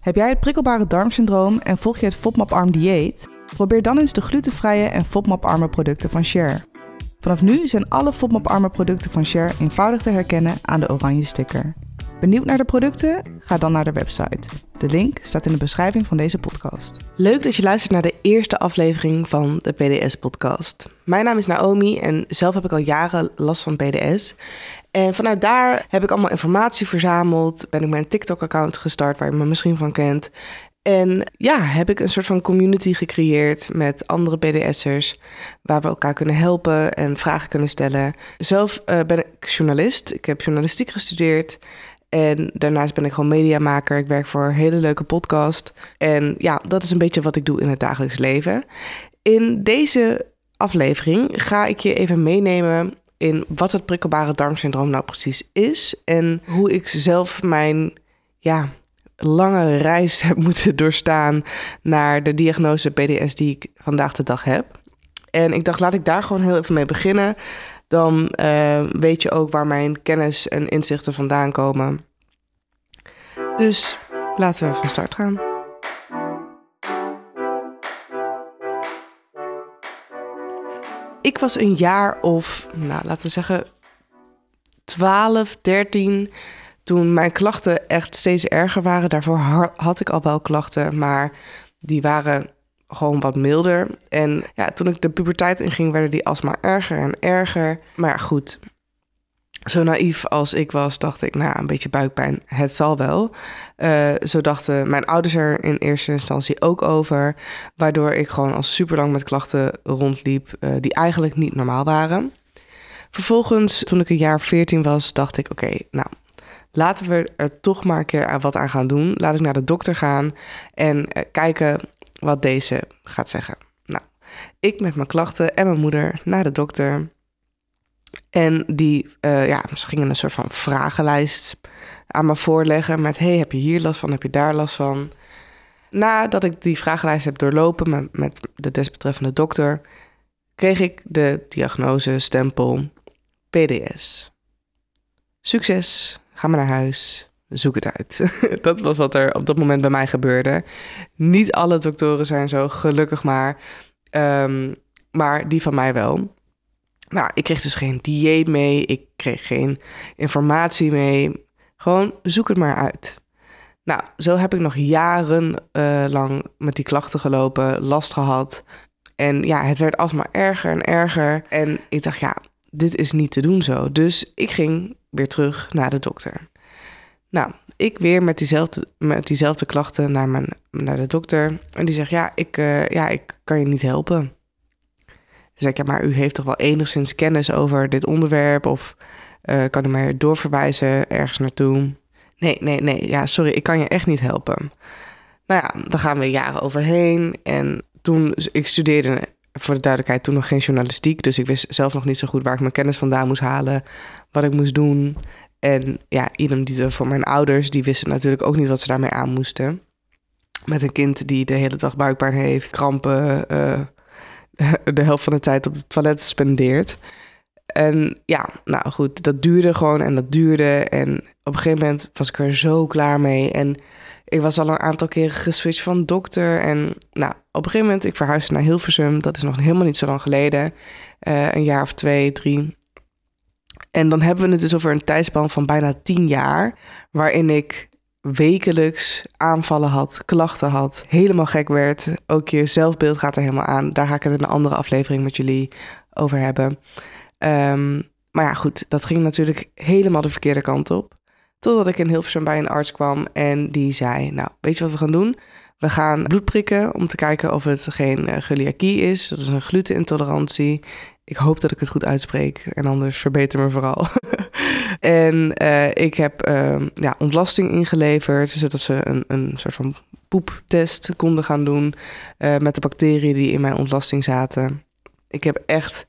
Heb jij het prikkelbare darmsyndroom en volg je het FODMAP-arm dieet? Probeer dan eens de glutenvrije en FODMAP-arme producten van Share. Vanaf nu zijn alle FODMAP-arme producten van Share eenvoudig te herkennen aan de oranje sticker. Benieuwd naar de producten? Ga dan naar de website. De link staat in de beschrijving van deze podcast. Leuk dat je luistert naar de eerste aflevering van de PDS-podcast. Mijn naam is Naomi en zelf heb ik al jaren last van PDS. En vanuit daar heb ik allemaal informatie verzameld. Ben ik mijn TikTok-account gestart, waar je me misschien van kent. En ja, heb ik een soort van community gecreëerd met andere PDS'ers, waar we elkaar kunnen helpen en vragen kunnen stellen. Zelf uh, ben ik journalist. Ik heb journalistiek gestudeerd. En daarnaast ben ik gewoon mediamaker. Ik werk voor een hele leuke podcast. En ja, dat is een beetje wat ik doe in het dagelijks leven. In deze aflevering ga ik je even meenemen in wat het prikkelbare darmsyndroom nou precies is. En hoe ik zelf mijn ja, lange reis heb moeten doorstaan naar de diagnose PDS die ik vandaag de dag heb. En ik dacht, laat ik daar gewoon heel even mee beginnen. Dan uh, weet je ook waar mijn kennis en inzichten vandaan komen. Dus laten we van start gaan. Ik was een jaar of, nou laten we zeggen, 12, 13 toen mijn klachten echt steeds erger waren. Daarvoor had ik al wel klachten, maar die waren gewoon wat milder. En ja, toen ik de puberteit inging, werden die alsmaar erger en erger. Maar ja, goed. Zo naïef als ik was, dacht ik, nou, een beetje buikpijn, het zal wel. Uh, zo dachten mijn ouders er in eerste instantie ook over. Waardoor ik gewoon al super lang met klachten rondliep uh, die eigenlijk niet normaal waren. Vervolgens, toen ik een jaar 14 was, dacht ik, oké, nou, laten we er toch maar een keer wat aan gaan doen. Laat ik naar de dokter gaan en uh, kijken wat deze gaat zeggen. Nou, ik met mijn klachten en mijn moeder naar de dokter. En die, uh, ja, ze gingen een soort van vragenlijst aan me voorleggen met... hey, heb je hier last van, heb je daar last van? Nadat ik die vragenlijst heb doorlopen met, met de desbetreffende dokter... kreeg ik de diagnose stempel PDS. Succes, ga maar naar huis, zoek het uit. dat was wat er op dat moment bij mij gebeurde. Niet alle doktoren zijn zo, gelukkig maar. Um, maar die van mij wel. Nou, ik kreeg dus geen dieet mee. Ik kreeg geen informatie mee. Gewoon zoek het maar uit. Nou, zo heb ik nog jarenlang uh, lang met die klachten gelopen, last gehad. En ja, het werd alsmaar erger en erger. En ik dacht, ja, dit is niet te doen zo. Dus ik ging weer terug naar de dokter. Nou, ik weer met diezelfde, met diezelfde klachten naar, mijn, naar de dokter. En die zegt, ja ik, uh, ja, ik kan je niet helpen. Dus ik, ja, maar u heeft toch wel enigszins kennis over dit onderwerp? Of uh, kan u mij doorverwijzen ergens naartoe? Nee, nee, nee. Ja, sorry, ik kan je echt niet helpen. Nou ja, daar gaan we jaren overheen. En toen, ik studeerde voor de duidelijkheid toen nog geen journalistiek. Dus ik wist zelf nog niet zo goed waar ik mijn kennis vandaan moest halen. Wat ik moest doen. En ja, idem die voor mijn ouders. Die wisten natuurlijk ook niet wat ze daarmee aan moesten. Met een kind die de hele dag buikpijn heeft, krampen, uh, de helft van de tijd op het toilet spendeert. En ja, nou goed, dat duurde gewoon en dat duurde. En op een gegeven moment was ik er zo klaar mee. En ik was al een aantal keren geswitcht van dokter. En nou, op een gegeven moment, ik verhuisde naar Hilversum. Dat is nog helemaal niet zo lang geleden. Uh, een jaar of twee, drie. En dan hebben we het dus over een tijdspan van bijna tien jaar. Waarin ik wekelijks aanvallen had, klachten had, helemaal gek werd. Ook je zelfbeeld gaat er helemaal aan. Daar ga ik het in een andere aflevering met jullie over hebben. Um, maar ja, goed, dat ging natuurlijk helemaal de verkeerde kant op. Totdat ik in Hilversum bij een arts kwam en die zei: Nou, weet je wat we gaan doen? We gaan bloed prikken om te kijken of het geen uh, is. Dat is een glutenintolerantie. Ik hoop dat ik het goed uitspreek en anders verbeter me vooral. en uh, ik heb uh, ja, ontlasting ingeleverd, zodat ze een, een soort van poeptest konden gaan doen uh, met de bacteriën die in mijn ontlasting zaten. Ik heb echt,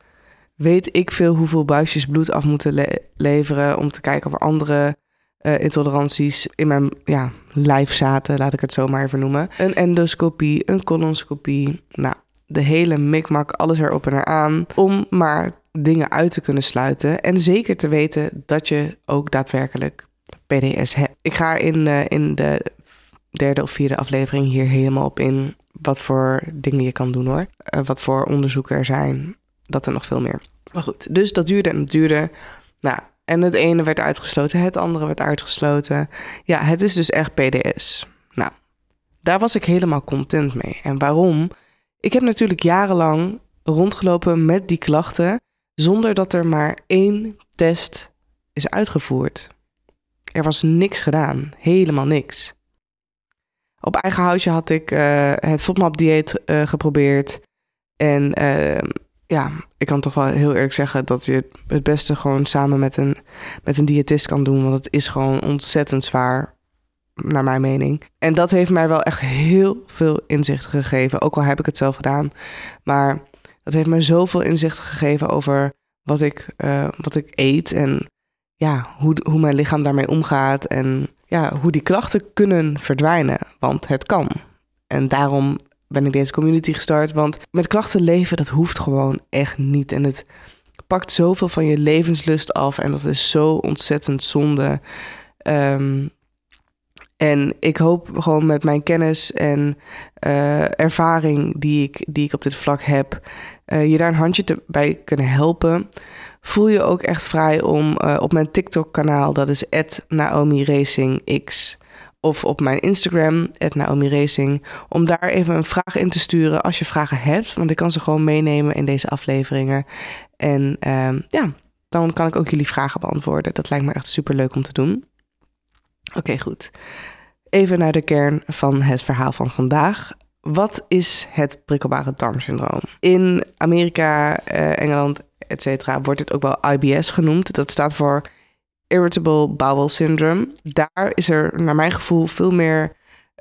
weet ik veel hoeveel buisjes bloed af moeten le leveren om te kijken of er andere uh, intoleranties in mijn ja, lijf zaten, laat ik het zo maar even noemen. Een endoscopie, een colonoscopie. Nou, de hele mikmak, alles erop en eraan. Om maar dingen uit te kunnen sluiten. En zeker te weten dat je ook daadwerkelijk PDS hebt. Ik ga in, uh, in de derde of vierde aflevering hier helemaal op in wat voor dingen je kan doen hoor. Uh, wat voor onderzoeken er zijn. Dat er nog veel meer. Maar goed, dus dat duurde en dat duurde. Nou, en het ene werd uitgesloten, het andere werd uitgesloten. Ja, het is dus echt PDS. Nou, daar was ik helemaal content mee. En waarom? Ik heb natuurlijk jarenlang rondgelopen met die klachten zonder dat er maar één test is uitgevoerd. Er was niks gedaan, helemaal niks. Op eigen huisje had ik uh, het FODMAP-dieet uh, geprobeerd. En uh, ja, ik kan toch wel heel eerlijk zeggen dat je het beste gewoon samen met een, met een diëtist kan doen. Want het is gewoon ontzettend zwaar, naar mijn mening. En dat heeft mij wel echt heel veel inzicht gegeven. Ook al heb ik het zelf gedaan. Maar dat heeft mij zoveel inzicht gegeven over wat ik, wat ik eet. En ja, hoe, hoe mijn lichaam daarmee omgaat. En ja, hoe die klachten kunnen verdwijnen. Want het kan. En daarom ben ik deze community gestart. Want met klachten leven, dat hoeft gewoon echt niet. En het pakt zoveel van je levenslust af. En dat is zo ontzettend zonde. Um, en ik hoop gewoon met mijn kennis en uh, ervaring die ik, die ik op dit vlak heb, uh, je daar een handje bij kunnen helpen. Voel je ook echt vrij om uh, op mijn TikTok-kanaal, dat is Naomi Racing X, of op mijn Instagram, Naomi Racing, om daar even een vraag in te sturen als je vragen hebt. Want ik kan ze gewoon meenemen in deze afleveringen. En ja, dan kan ik ook jullie vragen beantwoorden. Dat lijkt me echt super leuk om te doen. Oké, goed. Even naar de kern van het verhaal van vandaag. Wat is het prikkelbare darmsyndroom? In Amerika, eh, Engeland, etc. wordt het ook wel IBS genoemd. Dat staat voor Irritable Bowel Syndrome. Daar is er naar mijn gevoel veel meer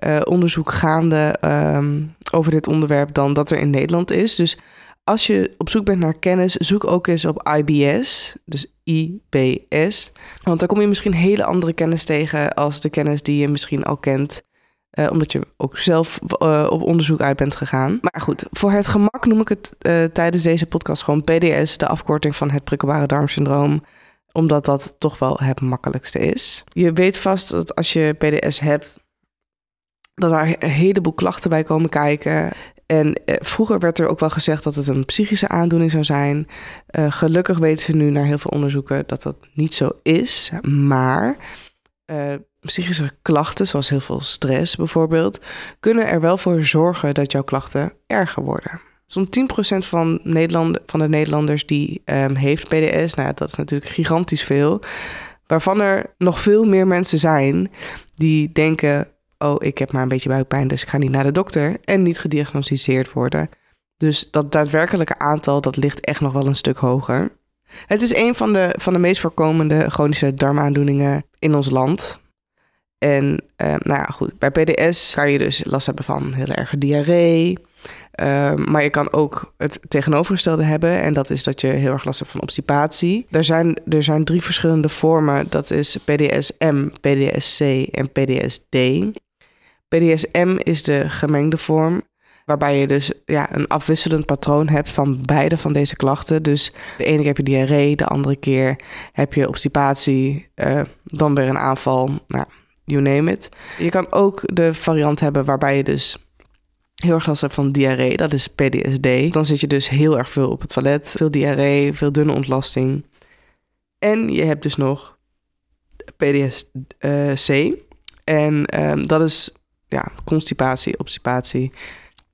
uh, onderzoek gaande um, over dit onderwerp dan dat er in Nederland is. Dus als je op zoek bent naar kennis, zoek ook eens op IBS, dus IBS. Want daar kom je misschien hele andere kennis tegen als de kennis die je misschien al kent. Uh, omdat je ook zelf uh, op onderzoek uit bent gegaan. Maar goed, voor het gemak noem ik het uh, tijdens deze podcast gewoon PDS, de afkorting van het prikkelbare darmsyndroom. Omdat dat toch wel het makkelijkste is. Je weet vast dat als je PDS hebt, dat daar een heleboel klachten bij komen kijken. En eh, vroeger werd er ook wel gezegd dat het een psychische aandoening zou zijn. Uh, gelukkig weten ze nu naar heel veel onderzoeken dat dat niet zo is. Maar uh, psychische klachten, zoals heel veel stress bijvoorbeeld, kunnen er wel voor zorgen dat jouw klachten erger worden. Zo'n 10% van, Nederland, van de Nederlanders die um, heeft PDS, nou dat is natuurlijk gigantisch veel. Waarvan er nog veel meer mensen zijn die denken: oh, ik heb maar een beetje buikpijn, dus ik ga niet naar de dokter en niet gediagnosticeerd worden. Dus dat daadwerkelijke aantal, dat ligt echt nog wel een stuk hoger. Het is een van de, van de meest voorkomende chronische darmaandoeningen in ons land. En uh, nou ja, goed, bij PDS kan je dus last hebben van heel erge diarree. Uh, maar je kan ook het tegenovergestelde hebben. En dat is dat je heel erg last hebt van obstipatie. Er zijn, er zijn drie verschillende vormen. Dat is PDS-M, PDS-C en PDS-D. PDSM is de gemengde vorm, waarbij je dus ja, een afwisselend patroon hebt van beide van deze klachten. Dus de ene keer heb je diarree, de andere keer heb je obstipatie, uh, dan weer een aanval, nou, you name it. Je kan ook de variant hebben waarbij je dus heel erg last hebt van diarree, dat is PDSD. Dan zit je dus heel erg veel op het toilet, veel diarree, veel dunne ontlasting. En je hebt dus nog PDSC. En um, dat is ja, constipatie, obstipatie.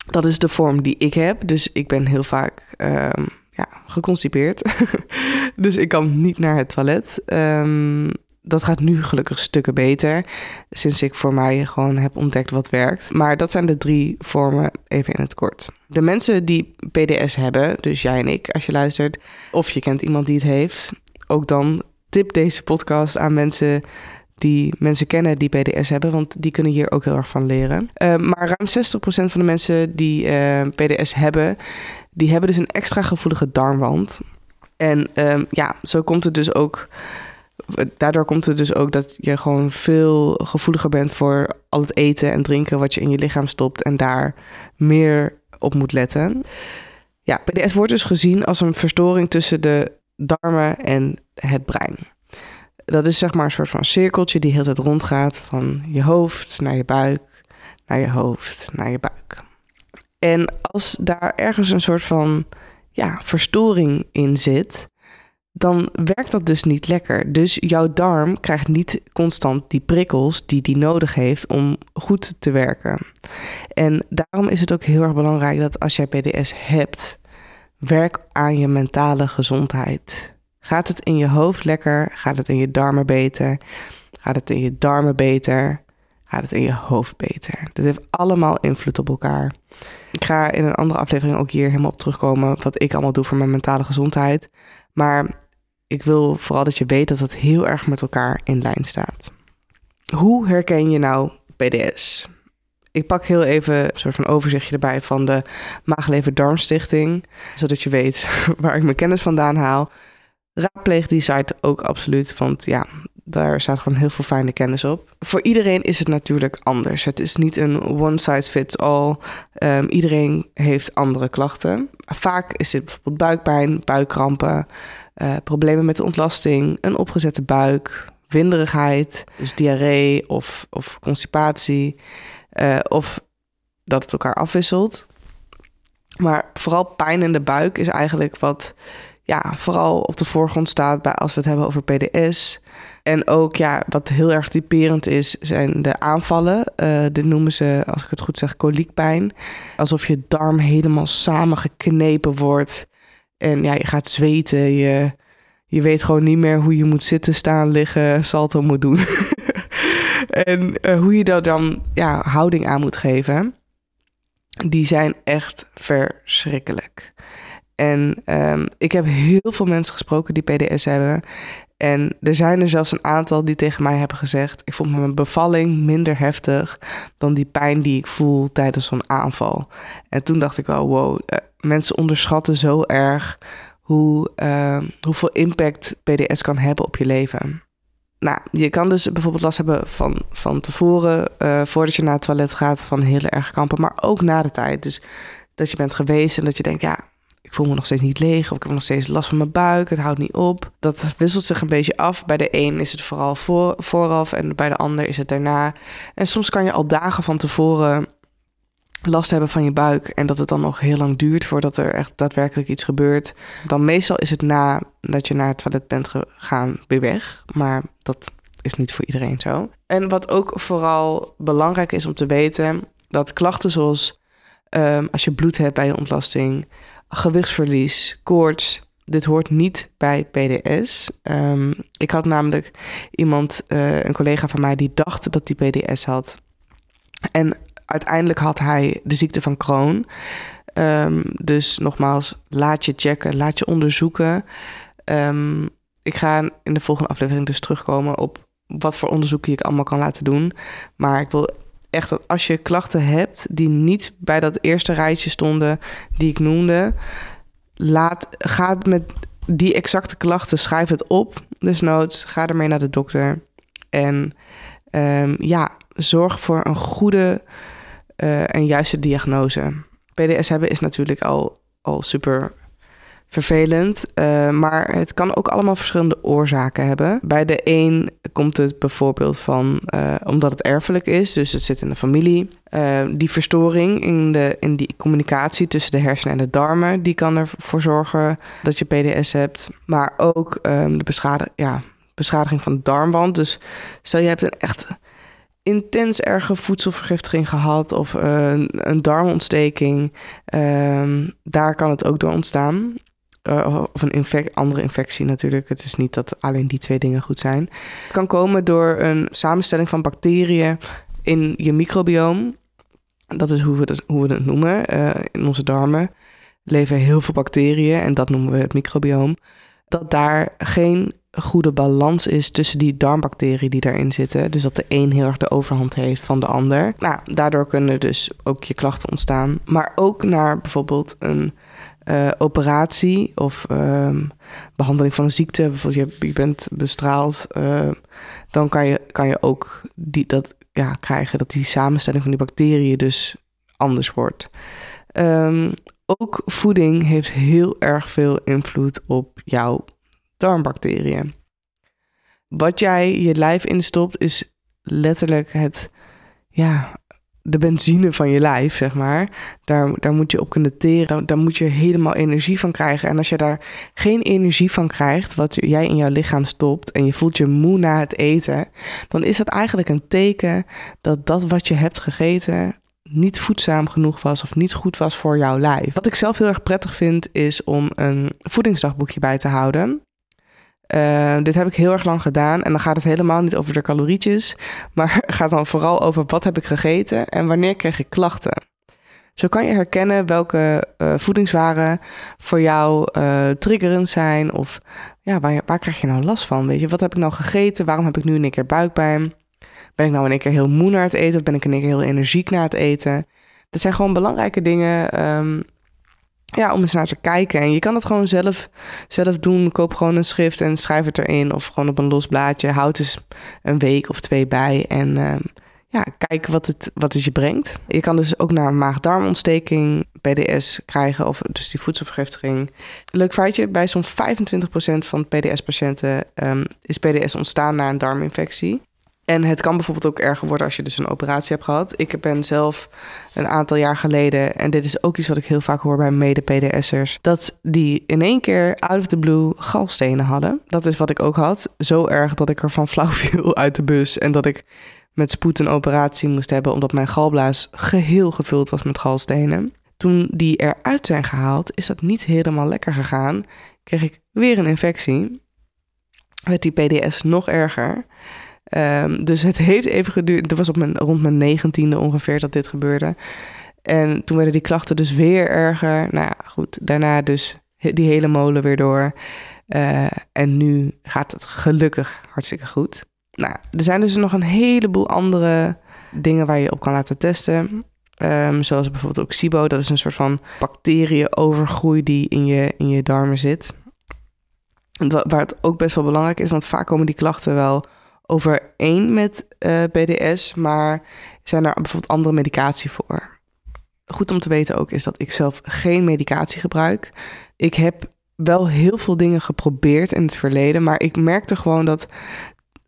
Dat is de vorm die ik heb. Dus ik ben heel vaak um, ja, geconstipeerd. dus ik kan niet naar het toilet. Um, dat gaat nu gelukkig stukken beter. Sinds ik voor mij gewoon heb ontdekt wat werkt. Maar dat zijn de drie vormen, even in het kort. De mensen die PDS hebben, dus jij en ik, als je luistert, of je kent iemand die het heeft, ook dan tip deze podcast aan mensen die mensen kennen die PDS hebben, want die kunnen hier ook heel erg van leren. Uh, maar ruim 60% van de mensen die uh, eh, PDS hebben, die hebben dus een extra gevoelige darmwand. En um, ja, zo komt het dus ook. Daardoor komt het dus ook dat je gewoon veel gevoeliger bent voor al het eten en drinken wat je in je lichaam stopt en daar meer op moet letten. Ja, PDS wordt dus gezien als een verstoring tussen de darmen en het brein dat is zeg maar een soort van cirkeltje die heel tijd rondgaat van je hoofd naar je buik, naar je hoofd, naar je buik. En als daar ergens een soort van ja, verstoring in zit, dan werkt dat dus niet lekker. Dus jouw darm krijgt niet constant die prikkels die die nodig heeft om goed te werken. En daarom is het ook heel erg belangrijk dat als jij PDS hebt, werk aan je mentale gezondheid. Gaat het in je hoofd lekker? Gaat het in je darmen beter? Gaat het in je darmen beter? Gaat het in je hoofd beter? Dat heeft allemaal invloed op elkaar. Ik ga in een andere aflevering ook hier helemaal op terugkomen wat ik allemaal doe voor mijn mentale gezondheid. Maar ik wil vooral dat je weet dat het heel erg met elkaar in lijn staat. Hoe herken je nou PDS? Ik pak heel even een soort van overzichtje erbij van de Maagleven Darmstichting, zodat je weet waar ik mijn kennis vandaan haal. Raadpleeg die site ook absoluut, want ja, daar staat gewoon heel veel fijne kennis op. Voor iedereen is het natuurlijk anders. Het is niet een one size fits all. Um, iedereen heeft andere klachten. Vaak is het bijvoorbeeld buikpijn, buikkrampen, uh, problemen met de ontlasting, een opgezette buik, winderigheid, dus diarree of, of constipatie, uh, of dat het elkaar afwisselt. Maar vooral pijn in de buik is eigenlijk wat ja, vooral op de voorgrond staat bij als we het hebben over PDS. En ook ja, wat heel erg typerend is, zijn de aanvallen. Uh, dit noemen ze, als ik het goed zeg, koliekpijn. Alsof je darm helemaal samengeknepen wordt. En ja, je gaat zweten. Je, je weet gewoon niet meer hoe je moet zitten, staan, liggen, salto moet doen. en uh, hoe je daar dan ja, houding aan moet geven. Die zijn echt verschrikkelijk. En um, ik heb heel veel mensen gesproken die PDS hebben. En er zijn er zelfs een aantal die tegen mij hebben gezegd: Ik vond mijn bevalling minder heftig dan die pijn die ik voel tijdens zo'n aanval. En toen dacht ik wel: wow, uh, mensen onderschatten zo erg hoe, uh, hoeveel impact PDS kan hebben op je leven. Nou, je kan dus bijvoorbeeld last hebben van, van tevoren, uh, voordat je naar het toilet gaat, van hele erge kampen, maar ook na de tijd. Dus dat je bent geweest en dat je denkt: ja, ik voel me nog steeds niet leeg of ik heb nog steeds last van mijn buik, het houdt niet op. Dat wisselt zich een beetje af. Bij de een is het vooral voor, vooraf en bij de ander is het daarna. En soms kan je al dagen van tevoren last hebben van je buik en dat het dan nog heel lang duurt voordat er echt daadwerkelijk iets gebeurt. Dan meestal is het na dat je naar het toilet bent gegaan weer weg, maar dat is niet voor iedereen zo. En wat ook vooral belangrijk is om te weten, dat klachten zoals um, als je bloed hebt bij je ontlasting, gewichtsverlies, koorts. Dit hoort niet bij PDS. Ehm, ik had namelijk iemand, uh, een collega van mij, die dacht dat hij PDS had. En uiteindelijk had hij de ziekte van Crohn. Um, dus nogmaals, laat je checken, laat je onderzoeken. Um, ik ga in de volgende aflevering dus terugkomen op wat voor onderzoeken ik allemaal kan laten doen. Maar ik wil echt dat als je klachten hebt die niet bij dat eerste rijtje stonden die ik noemde, laat, ga met die exacte klachten, schrijf het op, desnoods, ga ermee naar de dokter. En um, ja, zorg voor een goede uh, en juiste diagnose. PDS hebben is natuurlijk al, al super vervelend. Uh, maar het kan ook allemaal verschillende oorzaken hebben. Bij de een komt het bijvoorbeeld van uh, omdat het erfelijk is, dus het zit in de familie. Uh, die verstoring in, de, in die communicatie tussen de hersenen en de darmen, die kan ervoor zorgen dat je PDS hebt. Maar ook um, de ja, beschadiging van de darmwand. Dus stel je hebt een echt intens erge voedselvergiftiging gehad of een, een darmontsteking, um, daar kan het ook door ontstaan. Uh, of een infect, andere infectie natuurlijk. Het is niet dat alleen die twee dingen goed zijn. Het kan komen door een samenstelling van bacteriën in je microbioom. Dat is hoe we, dat, hoe we het noemen. Uh, in onze darmen leven heel veel bacteriën en dat noemen we het microbioom. Dat daar geen goede balans is tussen die darmbacteriën die daarin zitten. Dus dat de een heel erg de overhand heeft van de ander. Nou, daardoor kunnen dus ook je klachten ontstaan. Maar ook naar bijvoorbeeld een uh, operatie of um, behandeling van een ziekte, bijvoorbeeld je, bent bestraald, uh, dan kan je, kan je ook die, dat ja, krijgen dat die samenstelling van die bacteriën dus anders wordt. Um, ook voeding heeft heel erg veel invloed op jouw darmbacteriën. Wat jij je lijf instopt is letterlijk het, ja, de benzine van je lijf, zeg maar. Daar, daar moet je op kunnen teren. Daar, moet je helemaal energie van krijgen. En als je daar geen energie van krijgt, wat jij in jouw lichaam stopt, en je voelt je moe na het eten, dan is dat eigenlijk een teken dat dat wat je hebt gegeten niet voedzaam genoeg was of niet goed was voor jouw lijf. Wat ik zelf heel erg prettig vind, is om een voedingsdagboekje bij te houden. Uh, dit heb ik heel erg lang gedaan en dan gaat het helemaal niet over de calorietjes, maar gaat dan vooral over wat heb ik gegeten en wanneer kreeg ik klachten. Zo kan je herkennen welke uh, voedingswaren voor jou uh, triggerend zijn of ja, waar, waar krijg je nou last van? Weet je, wat heb ik nou gegeten? Waarom heb ik nu één keer buikpijn? Ben ik nou in keer heel moe naar het eten of ben ik in keer heel energiek na het eten? Dat zijn gewoon belangrijke dingen um, ja, om eens naar te kijken. En je kan het gewoon zelf, zelf doen. Koop gewoon een schrift en schrijf het erin. Of gewoon op een los blaadje. Houd eens een week of twee bij. En uh, ja, kijk wat het, wat het je brengt. Je kan dus ook naar maag-darmontsteking, PDS krijgen. Of dus die voedselvergiftiging. Leuk feitje, bij zo'n 25% van PDS-patiënten um, is PDS ontstaan na een darminfectie. En het kan bijvoorbeeld ook erger worden als je dus een operatie hebt gehad. Ik ben zelf een aantal jaar geleden, en dit is ook iets wat ik heel vaak hoor bij mede-PDS'ers, dat die in één keer out of the blue galstenen hadden. Dat is wat ik ook had. Zo erg dat ik er van flauw viel uit de bus en dat ik met spoed een operatie moest hebben omdat mijn galblaas geheel gevuld was met galstenen. Toen die eruit zijn gehaald, is dat niet helemaal lekker gegaan. Kreeg ik weer een infectie. Werd die PDS nog erger. Um, dus het heeft even geduurd. Het was op mijn, rond mijn negentiende ongeveer dat dit gebeurde. En toen werden die klachten dus weer erger. Nou ja, goed. Daarna dus die hele molen weer door. Uh, en nu gaat het gelukkig hartstikke goed. Nou, er zijn dus nog een heleboel andere dingen waar je op kan laten testen. Um, zoals bijvoorbeeld ook SIBO. Dat is een soort van bacteriënovergroei die in je, in je darmen zit. Waar het ook best wel belangrijk is, want vaak komen die klachten wel overeen met uh, eh, BDS, maar zijn er bijvoorbeeld andere medicatie voor? Goed om te weten ook is dat ik zelf geen medicatie gebruik. Ik heb wel heel veel dingen geprobeerd in het verleden, maar ik merkte gewoon dat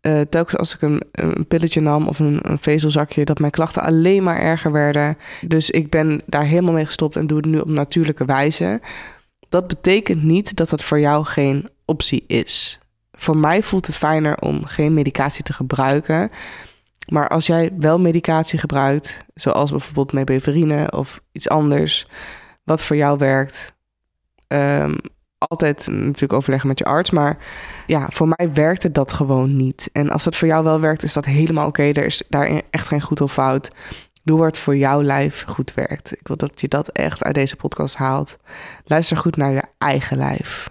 uh, telkens als ik een, een pilletje nam of een, een, vezelzakje, dat mijn klachten alleen maar erger werden. Dus ik ben daar helemaal mee gestopt en doe het nu op natuurlijke wijze. Dat betekent niet dat het voor jou geen optie is voor mij voelt het fijner om geen medicatie te gebruiken. Maar als jij wel medicatie gebruikt, zoals bijvoorbeeld mebeverine of iets anders, wat voor jou werkt, um, altijd natuurlijk overleggen met je arts. Maar ja, voor mij werkte dat gewoon niet. En als dat voor jou wel werkt, is dat helemaal oké. Er is daar echt geen goed of fout. Doe wat voor jouw lijf goed werkt. Ik wil dat je dat echt uit deze podcast haalt. Luister goed naar je eigen lijf.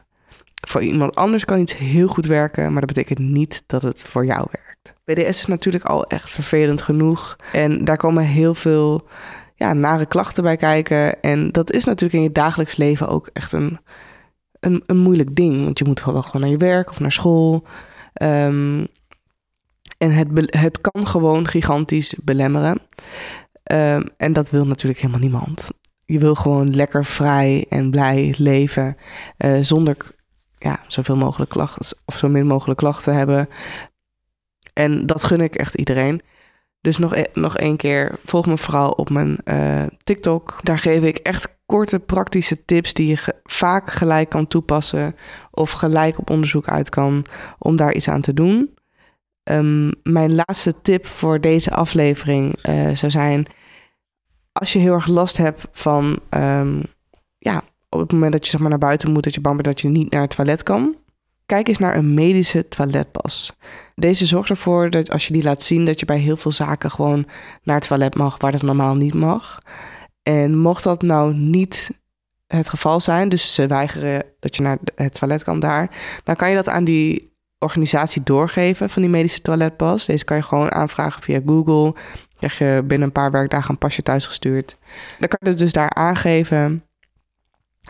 Voor iemand anders kan iets heel goed werken, maar dat betekent niet dat het voor jou werkt. BDS is natuurlijk al echt vervelend genoeg. En daar komen heel veel ja, nare klachten bij kijken. En dat is natuurlijk in je dagelijks leven ook echt een, een, een moeilijk ding. Want je moet wel gewoon naar je werk of naar school. Um, en het, het kan gewoon gigantisch belemmeren. Um, en dat wil natuurlijk helemaal niemand. Je wil gewoon lekker vrij en blij leven. Uh, zonder ja, zoveel mogelijk klachten of zo min mogelijk klachten hebben. En dat gun ik echt iedereen. Dus nog, e nog één keer, volg me vooral op mijn uh, TikTok. Daar geef ik echt korte praktische tips die je vaak gelijk kan toepassen of gelijk op onderzoek uit kan om daar iets aan te doen. Um, mijn laatste tip voor deze aflevering uh, zou zijn: als je heel erg last hebt van um, ja, op het moment dat je zeg maar, naar buiten moet, dat je bang bent dat je niet naar het toilet kan. Kijk eens naar een medische toiletpas. Deze zorgt ervoor dat als je die laat zien, dat je bij heel veel zaken gewoon naar het toilet mag, waar dat normaal niet mag. En mocht dat nou niet het geval zijn, dus ze weigeren dat je naar het toilet kan daar, dan kan je dat aan die organisatie doorgeven van die medische toiletpas. Deze kan je gewoon aanvragen via Google. Krijg je binnen een paar werkdagen een pasje thuisgestuurd. Dan kan je het dus daar aangeven.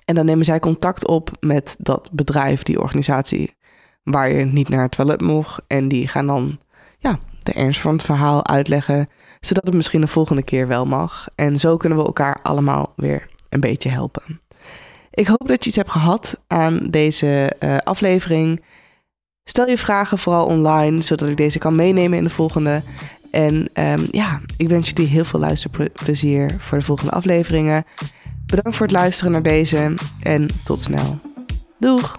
En dan nemen zij contact op met dat bedrijf, die organisatie, waar je niet naar het toilet mocht. En die gaan dan ja, de ernst van het verhaal uitleggen, zodat het misschien de volgende keer wel mag. En zo kunnen we elkaar allemaal weer een beetje helpen. Ik hoop dat je iets hebt gehad aan deze uh, aflevering. Stel je vragen vooral online, zodat ik deze kan meenemen in de volgende. En ehm, ja, ik wens jullie heel veel luisterplezier voor de volgende afleveringen. Bedankt voor het luisteren naar deze en tot snel. Doeg!